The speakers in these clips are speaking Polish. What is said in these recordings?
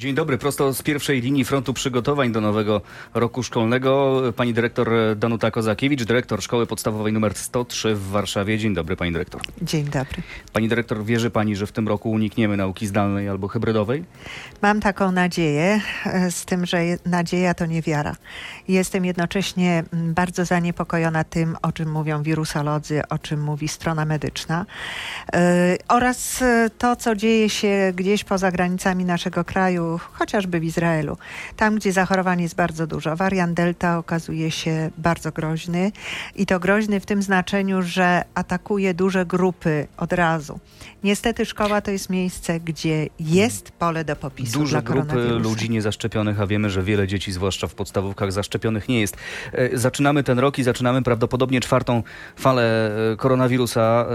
Dzień dobry, prosto z pierwszej linii frontu przygotowań do nowego roku szkolnego. Pani dyrektor Danuta Kozakiewicz, dyrektor Szkoły Podstawowej nr 103 w Warszawie. Dzień dobry, pani dyrektor. Dzień dobry. Pani dyrektor, wierzy pani, że w tym roku unikniemy nauki zdalnej albo hybrydowej? Mam taką nadzieję, e, z tym, że nadzieja to nie wiara. Jestem jednocześnie mm, bardzo zaniepokojona tym, o czym mówią wirusolodzy, o czym mówi strona medyczna e, oraz e, to, co dzieje się gdzieś poza granicami naszego kraju, chociażby w Izraelu. Tam, gdzie zachorowań jest bardzo dużo. Wariant Delta okazuje się bardzo groźny i to groźny w tym znaczeniu, że atakuje duże grupy od razu. Niestety szkoła to jest miejsce, gdzie jest pole do popisu Duże dla grupy ludzi niezaszczepionych, a wiemy, że wiele dzieci, zwłaszcza w podstawówkach, zaszczepionych nie jest. E, Zaczynamy ten rok i zaczynamy prawdopodobnie czwartą falę e, koronawirusa.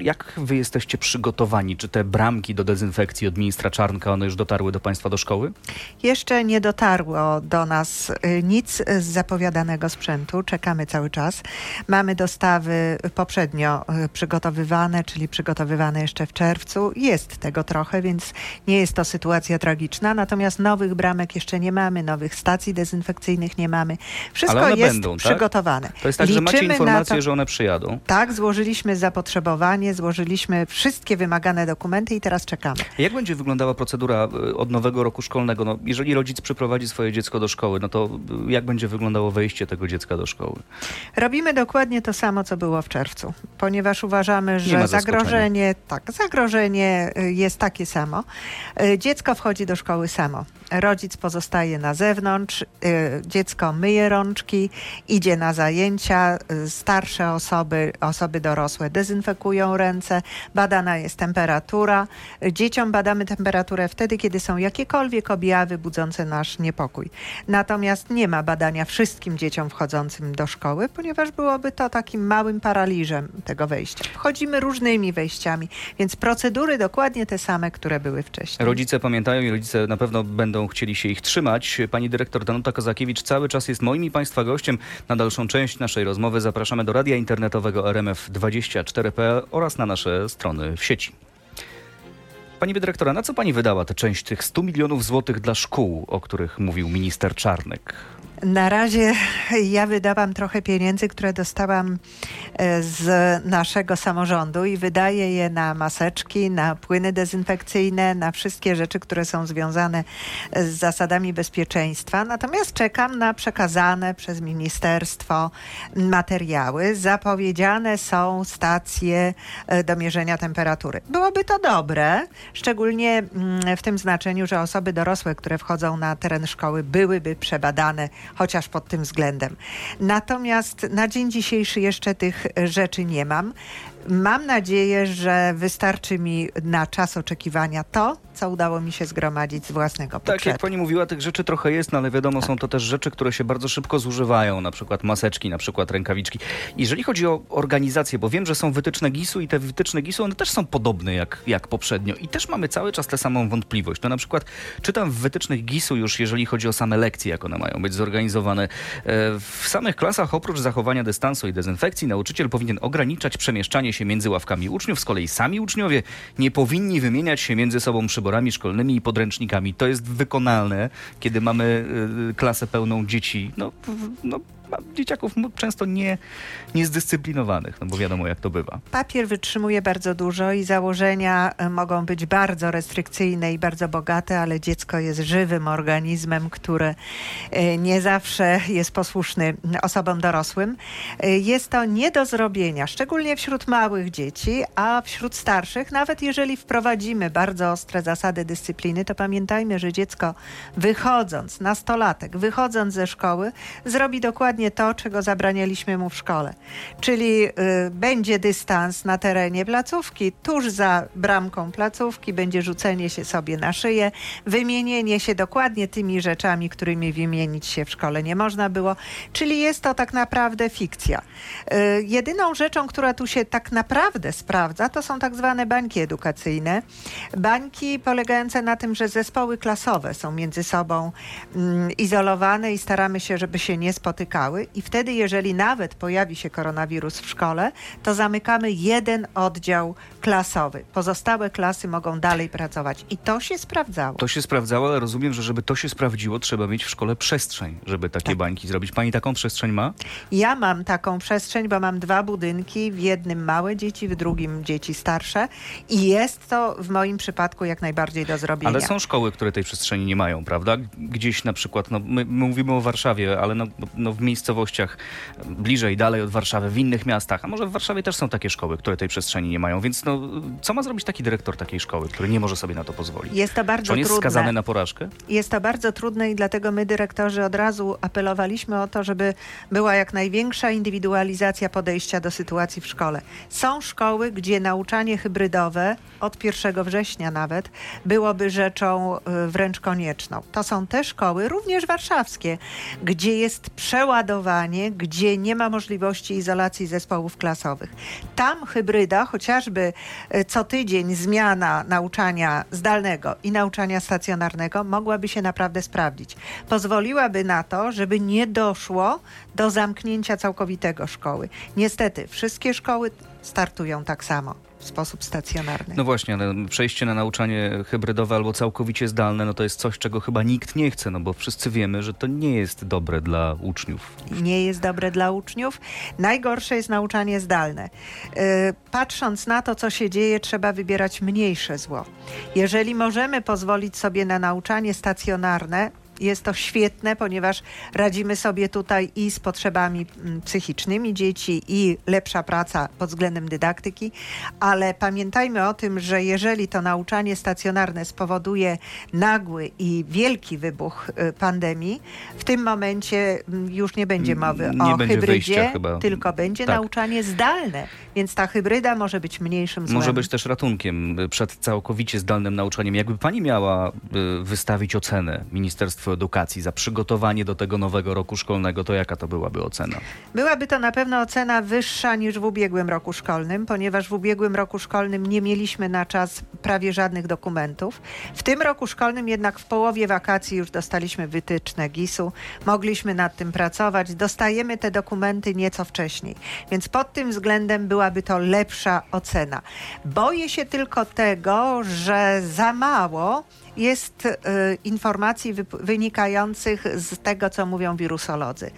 E, Jak wy jesteście przygotowani? Czy te bramki do dezynfekcji od ministra Czarnka, one już dotarły do państwa do szkoły? Jeszcze nie dotarło do nas y, nic z zapowiadanego sprzętu. Czekamy cały czas. Mamy dostawy poprzednio y, przygotowywane, czyli przygotowywane jeszcze w czerwcu. Jest tego trochę, więc nie jest to sytuacja tragiczna. Natomiast nowych bramek jeszcze nie mamy, nowych stacji dezynfekcyjnych nie mamy. Wszystko jest będą, tak? przygotowane. To jest tak, że macie Liczymy informację, to- że one przyjadą. Tak, złożyliśmy zapotrzebowanie, złożyliśmy wszystkie wymagane dokumenty i teraz czekamy. Jak będzie wyglądała procedura y, od nowego roku szkolnego? No, jeżeli rodzic przyprowadzi swoje dziecko do szkoły, no to y, jak będzie wyglądało wejście tego dziecka do szkoły? Robimy dokładnie to samo, co było w czerwcu, ponieważ uważamy, że zagrożenie, tak, zagrożenie y, jest takie samo. Y, Dziecko wchodzi do szkoły samo. Rodzic pozostaje na zewnątrz, dziecko myje rączki, idzie na zajęcia, starsze osoby, osoby dorosłe dezynfekują ręce, badana jest temperatura. Dzieciom badamy temperaturę wtedy, kiedy są jakiekolwiek objawy budzące nasz niepokój. Natomiast nie ma badania wszystkim dzieciom wchodzącym do szkoły, ponieważ byłoby to takim małym paraliżem tego wejścia. Wchodzimy różnymi wejściami, więc procedury dokładnie te same, które były wcześniej. Rodzice pamiętają i rodzice na pewno będą chcieli się ich trzymać. Pani dyrektor Danuta Kozakiewicz cały czas jest moim i Państwa gościem. Na dalszą część naszej rozmowy zapraszamy do radia internetowego RMF24.pl oraz na nasze strony w sieci. Pani dyrektora, na co pani wydała tę część tych 100 milionów złotych dla szkół, o których mówił minister Czarnek? Na razie ja wydałam trochę pieniędzy, które dostałam e, z naszego samorządu i wydaję je na maseczki, na płyny dezynfekcyjne, na wszystkie rzeczy, które są związane z zasadami bezpieczeństwa. Natomiast czekam na przekazane przez ministerstwo materiały. Zapowiedziane są stacje e, do mierzenia temperatury. Byłoby to dobre, szczególnie mm, w tym znaczeniu, że osoby dorosłe, które wchodzą na teren szkoły, byłyby przebadane chociaż pod tym względem. Natomiast na dzień dzisiejszy jeszcze tych rzeczy nie mam. Mam nadzieję, że wystarczy mi na czas oczekiwania to, co udało mi się zgromadzić z własnego Tak, jak budżetu. pani mówiła, tych rzeczy trochę jest, no ale wiadomo, są to też rzeczy, które się bardzo szybko zużywają, na przykład maseczki, na przykład rękawiczki. Jeżeli chodzi o organizację, bo wiem, że są wytyczne GIS-u i te wytyczne GIS-u, one też są podobne jak, jak poprzednio i też mamy cały czas tę samą wątpliwość. No na przykład czytam w wytycznych GIS-u już, jeżeli chodzi o same lekcje, jak one mają być zorganizowane. E, W samych klasach oprócz zachowania dystansu i dezynfekcji nauczyciel powinien ograniczać przemieszczanie się między ławkami uczniów, z kolei sami uczniowie nie powinni wymieniać się między sobą przyborami szkolnymi i podręcznikami. To jest wykonalne, kiedy mamy y, klasę pełną dzieci, no, no dzieciaków często nie, niezdyscyplinowanych, no bo wiadomo jak to bywa. Papier wytrzymuje bardzo dużo i założenia e, mogą być bardzo restrykcyjne i bardzo bogate, ale dziecko jest żywym organizmem, który e, nie zawsze jest posłuszny osobom dorosłym. E, Jest to nie do zrobienia, szczególnie wśród małych dzieci, a wśród starszych, nawet jeżeli wprowadzimy bardzo ostre zasady dyscypliny, to pamiętajmy, że dziecko wychodząc, nastolatek, wychodząc ze szkoły, zrobi dokładnie to, czego zabranialiśmy mu w szkole. Czyli y, będzie dystans na terenie placówki, tuż za bramką placówki będzie rzucenie się sobie na szyję, wymienienie się dokładnie tymi rzeczami, którymi wymienić się w szkole nie można było. Czyli jest to tak naprawdę fikcja. Y, jedyną rzeczą, która tu się tak naprawdę sprawdza, to są tak zwane bańki edukacyjne. Bańki polegające na tym, że zespoły klasowe są między sobą mm, izolowane i staramy się, żeby się nie spotykały. Działały i wtedy, jeżeli nawet pojawi się koronawirus w szkole, to zamykamy jeden oddział klasowy. Pozostałe klasy mogą dalej pracować i to się sprawdzało. To się sprawdzało, ale rozumiem, że żeby to się sprawdziło, trzeba mieć w szkole przestrzeń, żeby takie Tak. bańki zrobić. Pani taką przestrzeń ma? Ja mam taką przestrzeń, bo mam dwa budynki, w jednym małe dzieci, w drugim dzieci starsze i jest to w moim przypadku jak najbardziej do zrobienia. Ale są szkoły, które tej przestrzeni nie mają, prawda? Gdzieś na przykład, no, my, my mówimy o Warszawie, ale no, no, w miejscowościach bliżej, dalej od Warszawy, w innych miastach, a może w Warszawie też są takie szkoły, które tej przestrzeni nie mają, więc no, co ma zrobić taki dyrektor takiej szkoły, który nie może sobie na to pozwolić? Jest to Czy bardzo on jest trudne. skazany na porażkę? Jest to bardzo trudne i dlatego my, dyrektorzy, od razu apelowaliśmy o to, żeby była jak największa indywidualizacja podejścia do sytuacji w szkole. Są szkoły, gdzie nauczanie hybrydowe od 1 września nawet byłoby rzeczą y, wręcz konieczną. To są te szkoły, również warszawskie, gdzie jest przeładowanie, gdzie nie ma możliwości izolacji zespołów klasowych. Tam hybryda, chociażby y, co tydzień zmiana nauczania zdalnego i nauczania stacjonarnego mogłaby się naprawdę sprawdzić. Pozwoliłaby na to, żeby nie doszło do zamknięcia całkowitego szkoły. Niestety, wszystkie szkoły startują tak samo w sposób stacjonarny. No właśnie, ale przejście na nauczanie hybrydowe albo całkowicie zdalne, no to jest coś, czego chyba nikt nie chce, no bo wszyscy wiemy, że to nie jest dobre dla uczniów. nie jest dobre dla uczniów. Najgorsze jest nauczanie zdalne. Yy, Patrząc na to, co się dzieje, trzeba wybierać mniejsze zło. Jeżeli możemy pozwolić sobie na nauczanie stacjonarne, jest to świetne, ponieważ radzimy sobie tutaj i z potrzebami mm, psychicznymi dzieci, i lepsza praca pod względem dydaktyki, ale pamiętajmy o tym, że jeżeli to nauczanie stacjonarne spowoduje nagły i wielki wybuch y, pandemii, w tym momencie mm, już nie będzie mowy Nie o będzie hybrydzie, tylko będzie Tak. nauczanie zdalne, więc ta hybryda może być mniejszym złem. Może być też ratunkiem przed całkowicie zdalnym nauczaniem. Jakby pani miała y, wystawić ocenę Edukacji za przygotowanie do tego nowego roku szkolnego, to jaka to byłaby ocena? Byłaby to na pewno ocena wyższa niż w ubiegłym roku szkolnym, ponieważ w ubiegłym roku szkolnym nie mieliśmy na czas prawie żadnych dokumentów. W tym roku szkolnym jednak w połowie wakacji już dostaliśmy wytyczne GIS-u, mogliśmy nad tym pracować, dostajemy te dokumenty nieco wcześniej, więc pod tym względem byłaby to lepsza ocena. Boję się tylko tego, że za mało jest y, informacji wynikających z tego, co mówią wirusolodzy.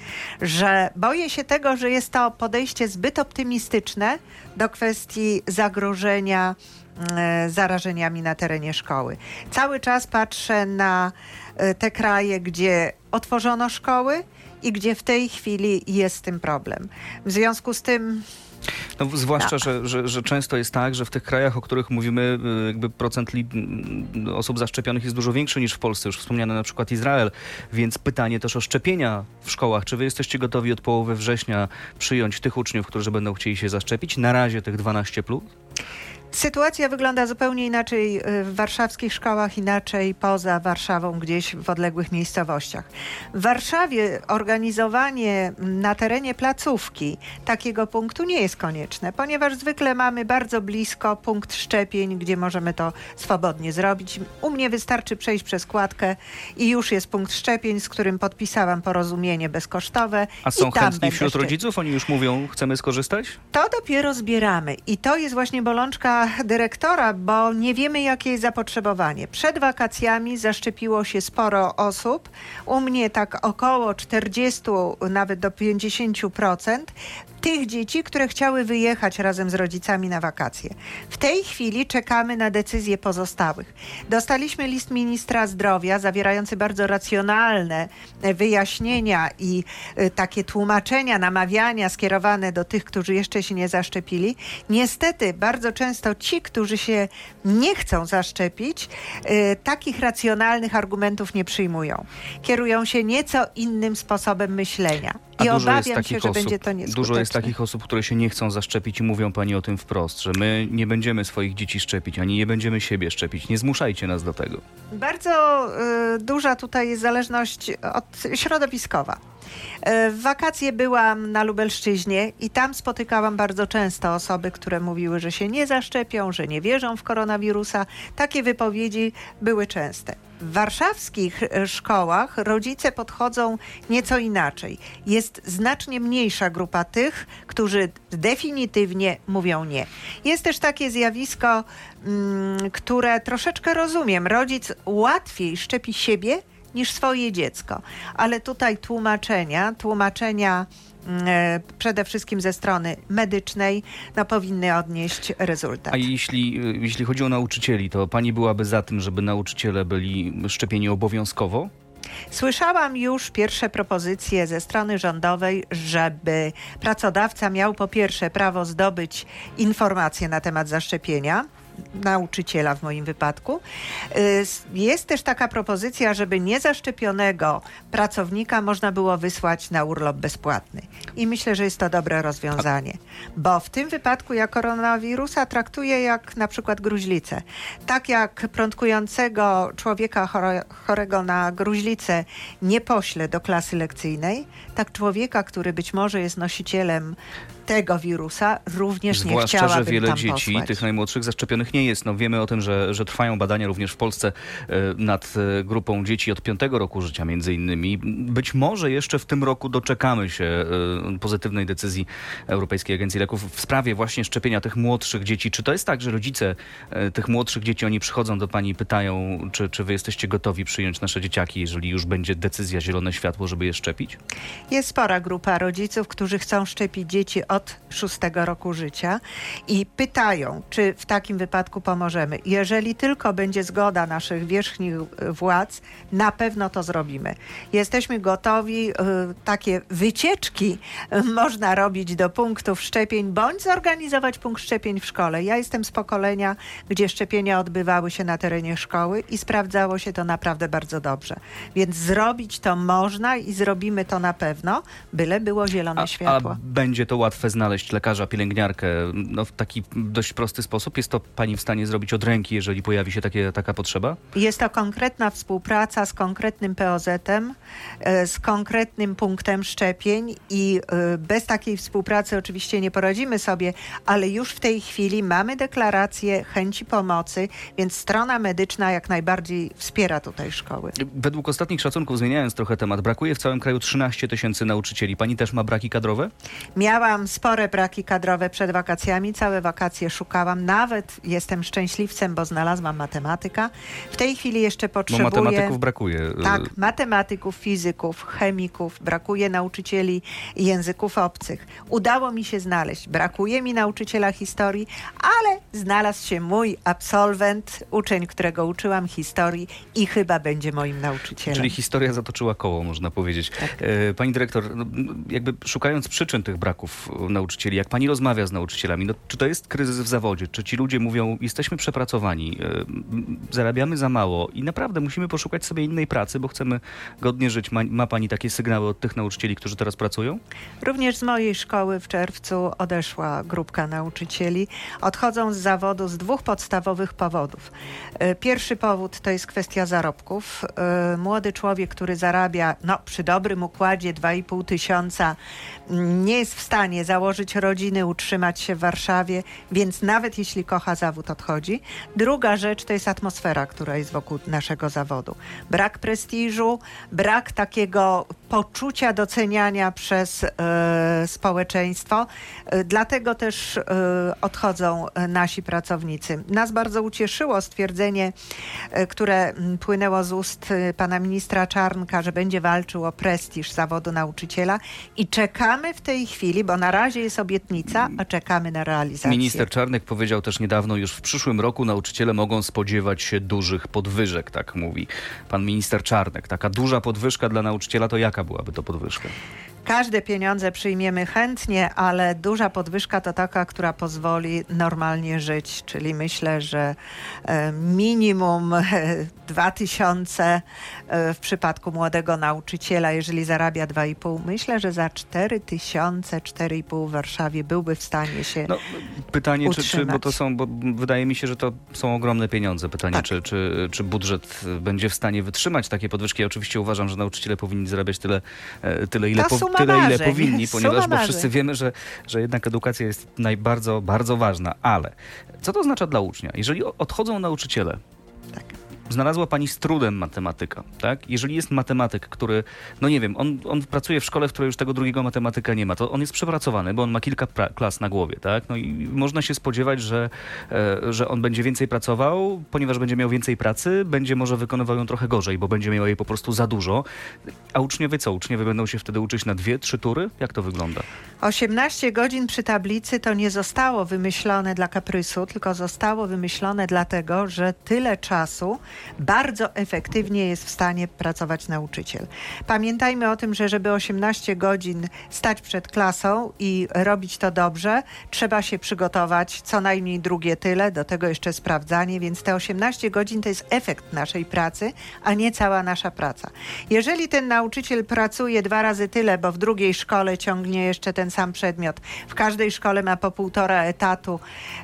Że boję się tego, że jest to podejście zbyt optymistyczne do kwestii zagrożenia y, zarażeniami na terenie szkoły. Cały czas patrzę na y, te kraje, gdzie otworzono szkoły i gdzie w tej chwili jest tym problem. W związku z tym No, zwłaszcza, że, że, że często jest tak, że w tych krajach, o których mówimy, y, jakby procent y, osób zaszczepionych jest dużo większy niż w Polsce. Już wspomniany na przykład Izrael, więc pytanie też o szczepienia w szkołach. Czy wy jesteście gotowi od połowy września przyjąć tych uczniów, którzy będą chcieli się zaszczepić? Na razie tych 12 plus? Sytuacja wygląda zupełnie inaczej y, w warszawskich szkołach, inaczej poza Warszawą, gdzieś w odległych miejscowościach. W Warszawie organizowanie na terenie placówki takiego punktu nie jest konieczne, ponieważ zwykle mamy bardzo blisko punkt szczepień, gdzie możemy to swobodnie zrobić. U mnie wystarczy przejść przez kładkę i już jest punkt szczepień, z którym podpisałam porozumienie bezkosztowe. A są i tam chętni wśród rodziców? Oni już mówią, chcemy skorzystać? To dopiero zbieramy i to jest właśnie bolączka dyrektora, bo nie wiemy, jakie jest zapotrzebowanie. Przed wakacjami zaszczepiło się sporo osób. U mnie tak około 40, nawet do 50% tych dzieci, które chciały wyjechać razem z rodzicami na wakacje. W tej chwili czekamy na decyzje pozostałych. Dostaliśmy list ministra zdrowia zawierający bardzo racjonalne e, wyjaśnienia i e, takie tłumaczenia, namawiania skierowane do tych, którzy jeszcze się nie zaszczepili. Niestety bardzo często ci, którzy się nie chcą zaszczepić, e, takich racjonalnych argumentów nie przyjmują. Kierują się nieco innym sposobem myślenia. A I obawiam się, takich że osób, będzie to nieskuteczne. Dużo jest takich osób, które się nie chcą zaszczepić i mówią pani o tym wprost, że my nie będziemy swoich dzieci szczepić, ani nie będziemy siebie szczepić. Nie zmuszajcie nas do tego. Bardzo y, duża tutaj jest zależność od środowiskowa. E, W wakacje byłam na Lubelszczyźnie i tam spotykałam bardzo często osoby, które mówiły, że się nie zaszczepią, że nie wierzą w koronawirusa. Takie wypowiedzi były częste. W warszawskich e, szkołach rodzice podchodzą nieco inaczej. Jest znacznie mniejsza grupa tych, którzy definitywnie mówią nie. Jest też takie zjawisko, mm, które troszeczkę rozumiem. Rodzic łatwiej szczepi siebie niż swoje dziecko. Ale tutaj tłumaczenia, tłumaczenia mm, e, przede wszystkim ze strony medycznej, no powinny odnieść rezultat. A jeśli, y, jeśli chodzi o nauczycieli, to pani byłaby za tym, żeby nauczyciele byli szczepieni obowiązkowo? Słyszałam już pierwsze propozycje ze strony rządowej, żeby pracodawca miał po pierwsze prawo zdobyć informacje na temat zaszczepienia nauczyciela w moim wypadku. Y, Jest też taka propozycja, żeby niezaszczepionego pracownika można było wysłać na urlop bezpłatny. I myślę, że jest to dobre rozwiązanie, bo w tym wypadku ja koronawirusa traktuję jak na przykład gruźlicę. Tak jak prądkującego człowieka chore, chorego na gruźlicę nie poślę do klasy lekcyjnej, tak człowieka, który być może jest nosicielem tego wirusa, również nie Zwłaszcza, chciałabym że wiele tam dzieci, posłać. tych najmłodszych, zaszczepionych nie jest. No, wiemy o tym, że, że trwają badania również w Polsce e, nad e, grupą dzieci od piątego roku życia między innymi. Być może jeszcze w tym roku doczekamy się e, pozytywnej decyzji Europejskiej Agencji Leków w sprawie właśnie szczepienia tych młodszych dzieci. Czy to jest tak, że rodzice tych młodszych dzieci, oni przychodzą do pani i pytają, czy, czy wy jesteście gotowi przyjąć nasze dzieciaki, jeżeli już będzie decyzja, zielone światło, żeby je szczepić? Jest spora grupa rodziców, którzy chcą szczepić dzieci od szóstego roku życia i pytają, czy w takim wypadku pomożemy. Jeżeli tylko będzie zgoda naszych wierzchnich władz, na pewno to zrobimy. Jesteśmy gotowi, y, takie wycieczki y, można robić do punktów szczepień, bądź zorganizować punkt szczepień w szkole. Ja jestem z pokolenia, gdzie szczepienia odbywały się na terenie szkoły i sprawdzało się to naprawdę bardzo dobrze. Więc zrobić to można i zrobimy to na pewno, byle było zielone A, światło. a będzie to łatwe znaleźć lekarza, pielęgniarkę no, w taki dość prosty sposób? Jest to pani w stanie zrobić od ręki, jeżeli pojawi się takie, taka potrzeba? Jest to konkretna współpraca z konkretnym POZ-em, e, z konkretnym punktem szczepień i e, bez takiej współpracy oczywiście nie poradzimy sobie, ale już w tej chwili mamy deklarację chęci pomocy, więc strona medyczna jak najbardziej wspiera tutaj szkoły. Według ostatnich szacunków, zmieniając trochę temat, brakuje w całym kraju 13 tysięcy nauczycieli. Pani też ma braki kadrowe? Miałam spore braki kadrowe przed wakacjami, całe wakacje szukałam, nawet jestem szczęśliwcem, bo znalazłam matematyka. W tej chwili jeszcze Bo potrzebuję... matematyków brakuje. Tak, matematyków, fizyków, chemików, brakuje nauczycieli języków obcych. Udało mi się znaleźć. Brakuje mi nauczyciela historii, ale znalazł się mój absolwent, uczeń, którego uczyłam historii i chyba będzie moim nauczycielem. Czyli historia zatoczyła koło, można powiedzieć. Tak. E, Pani dyrektor, no, jakby szukając przyczyn tych braków nauczycieli, jak pani rozmawia z nauczycielami, no, czy to jest kryzys w zawodzie? Czy ci ludzie mówią, jesteśmy przepracowani, e, zarabiamy za mało i naprawdę musimy poszukać sobie innej pracy, bo chcemy godnie żyć? Ma, ma pani takie sygnały od tych nauczycieli, którzy teraz pracują? Również z mojej szkoły w czerwcu odeszła grupka nauczycieli. Odchodzą z zawodu z dwóch podstawowych powodów. E, Pierwszy powód to jest kwestia zarobków. E, Młody człowiek, który zarabia no, przy dobrym układzie 2,5 tysiąca, nie jest w stanie założyć rodziny, utrzymać się w Warszawie, więc nawet jeśli kocha zawód, odchodzi. Druga rzecz to jest atmosfera, która jest wokół naszego zawodu. Brak prestiżu, brak takiego poczucia doceniania przez e, społeczeństwo. E, dlatego też e, odchodzą nasi pracownicy. Nas bardzo ucieszyło stwierdzenie, które płynęło z ust pana ministra Czarnka, że będzie walczył o prestiż zawodu nauczyciela i czekamy w tej chwili, bo na razie jest obietnica, a czekamy na realizację. Minister Czarnek powiedział też niedawno, już w przyszłym roku nauczyciele mogą spodziewać się dużych podwyżek, tak mówi pan minister Czarnek. Taka duża podwyżka dla nauczyciela, to jaka byłaby to podwyżka? Każde pieniądze przyjmiemy chętnie, ale duża podwyżka to taka, która pozwoli normalnie żyć, czyli myślę, że e, minimum e, 2000 e, w przypadku młodego nauczyciela, jeżeli zarabia 2,5. Myślę, że za 4000, 4,5 w Warszawie byłby w stanie się No, pytanie, czy, czy, bo to są, bo wydaje mi się, że to są ogromne pieniądze. Pytanie, Tak. czy, czy, czy budżet będzie w stanie wytrzymać takie podwyżki. Ja oczywiście uważam, że nauczyciele powinni zarabiać tyle, e, tyle, ile, To tyle ile powinni, ponieważ bo marzeń. wszyscy wiemy, że, że jednak edukacja jest najbardzo, bardzo ważna. Ale co to oznacza dla ucznia? Jeżeli odchodzą nauczyciele, Tak. Znalazła pani z trudem matematyka, tak? Jeżeli jest matematyk, który, no nie wiem, on, on pracuje w szkole, w której już tego drugiego matematyka nie ma, to on jest przepracowany, bo on ma kilka klas na głowie, tak? No i można się spodziewać, że, e, że on będzie więcej pracował, ponieważ będzie miał więcej pracy, będzie może wykonywał ją trochę gorzej, bo będzie miał jej po prostu za dużo. A uczniowie co? Uczniowie będą się wtedy uczyć na dwie, trzy tury? Jak to wygląda? 18 godzin przy tablicy to nie zostało wymyślone dla kaprysu, tylko zostało wymyślone dlatego, że tyle czasu bardzo efektywnie jest w stanie pracować nauczyciel. Pamiętajmy o tym, że żeby 18 godzin stać przed klasą i robić to dobrze, trzeba się przygotować co najmniej drugie tyle, do tego jeszcze sprawdzanie, więc te 18 godzin to jest efekt naszej pracy, a nie cała nasza praca. Jeżeli ten nauczyciel pracuje dwa razy tyle, bo w drugiej szkole ciągnie jeszcze ten sam przedmiot, w każdej szkole ma po półtora etatu,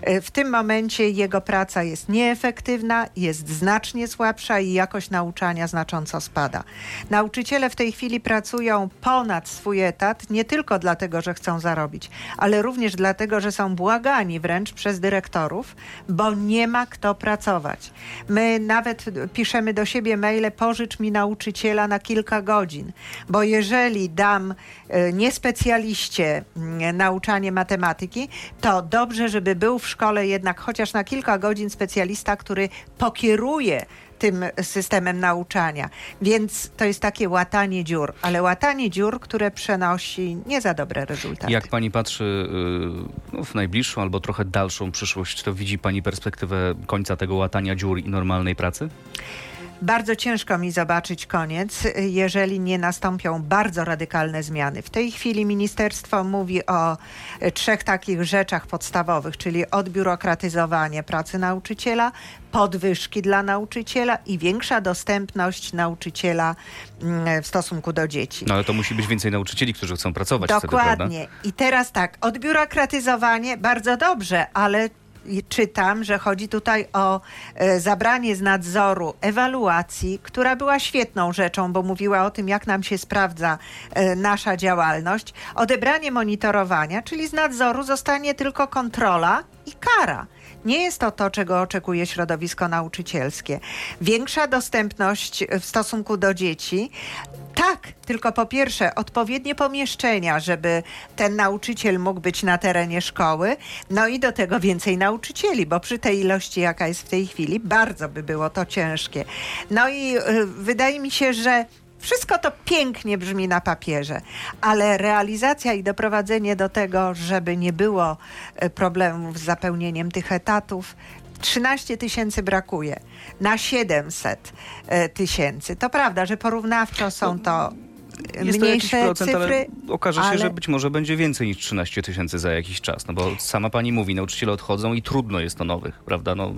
y, w tym momencie jego praca jest nieefektywna, jest znacznie słabsza i jakość nauczania znacząco spada. Nauczyciele w tej chwili pracują ponad swój etat, nie tylko dlatego, że chcą zarobić, ale również dlatego, że są błagani wręcz przez dyrektorów, bo nie ma kto pracować. My nawet piszemy do siebie maile, pożycz mi nauczyciela na kilka godzin, bo jeżeli dam e, niespecjaliście mm, nauczanie matematyki, to dobrze, żeby był w szkole jednak chociaż na kilka godzin specjalista, który pokieruje tym systemem nauczania. Więc to jest takie łatanie dziur, ale łatanie dziur, które przenosi nie za dobre rezultaty. Jak pani patrzy y, no, w najbliższą albo trochę dalszą przyszłość, to widzi pani perspektywę końca tego łatania dziur i normalnej pracy? Bardzo ciężko mi zobaczyć koniec, jeżeli nie nastąpią bardzo radykalne zmiany. W tej chwili ministerstwo mówi o trzech takich rzeczach podstawowych, czyli odbiurokratyzowanie pracy nauczyciela, podwyżki dla nauczyciela i większa dostępność nauczyciela mm, w stosunku do dzieci. No ale to musi być więcej nauczycieli, którzy chcą pracować wtedy? Dokładnie. I teraz tak, odbiurokratyzowanie bardzo dobrze, ale czytam, że chodzi tutaj o e, zabranie z nadzoru ewaluacji, która była świetną rzeczą, bo mówiła o tym, jak nam się sprawdza e, nasza działalność. Odebranie monitorowania, czyli z nadzoru zostanie tylko kontrola i kara. Nie jest to to, czego oczekuje środowisko nauczycielskie. Większa dostępność w stosunku do dzieci. Tak, tylko po pierwsze odpowiednie pomieszczenia, żeby ten nauczyciel mógł być na terenie szkoły, no i do tego więcej nauczycieli, bo przy tej ilości, jaka jest w tej chwili, bardzo by było to ciężkie. No i y, wydaje mi się, że wszystko to pięknie brzmi na papierze, ale realizacja i doprowadzenie do tego, żeby nie było e, problemów z zapełnieniem tych etatów, 13 tysięcy brakuje na 700 e, tysięcy. To prawda, że porównawczo są to Jest to mniejsze procent, cyfry, ale okaże się, ale- że być może będzie więcej niż 13 tysięcy za jakiś czas. No bo sama pani mówi, nauczyciele odchodzą i trudno jest to nowych, prawda? No,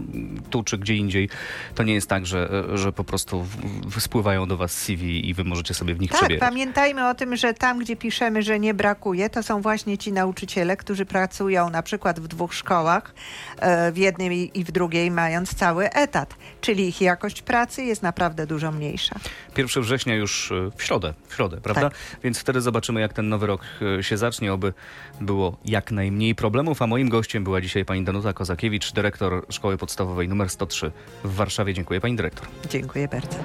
tu czy gdzie indziej to nie jest tak, że, że po prostu spływają do was CV i wy możecie sobie w nich Tak, przebierać. pamiętajmy o tym, że tam, gdzie piszemy, że nie brakuje, to są właśnie ci nauczyciele, którzy pracują na przykład w dwóch szkołach, e, w jednej i- i w drugiej, mając cały etat. Czyli ich jakość pracy jest naprawdę dużo mniejsza. 1 września już e, w środę, w środę, prawda? Tak. Więc wtedy zobaczymy, jak ten nowy rok e, się zacznie, oby było jak najmniej problemów. A moim gościem była dzisiaj pani Danuta Kozakiewicz, dyrektor Szkoły Podstawowej nr 103 w Warszawie. Dziękuję pani dyrektor. Dziękuję bardzo.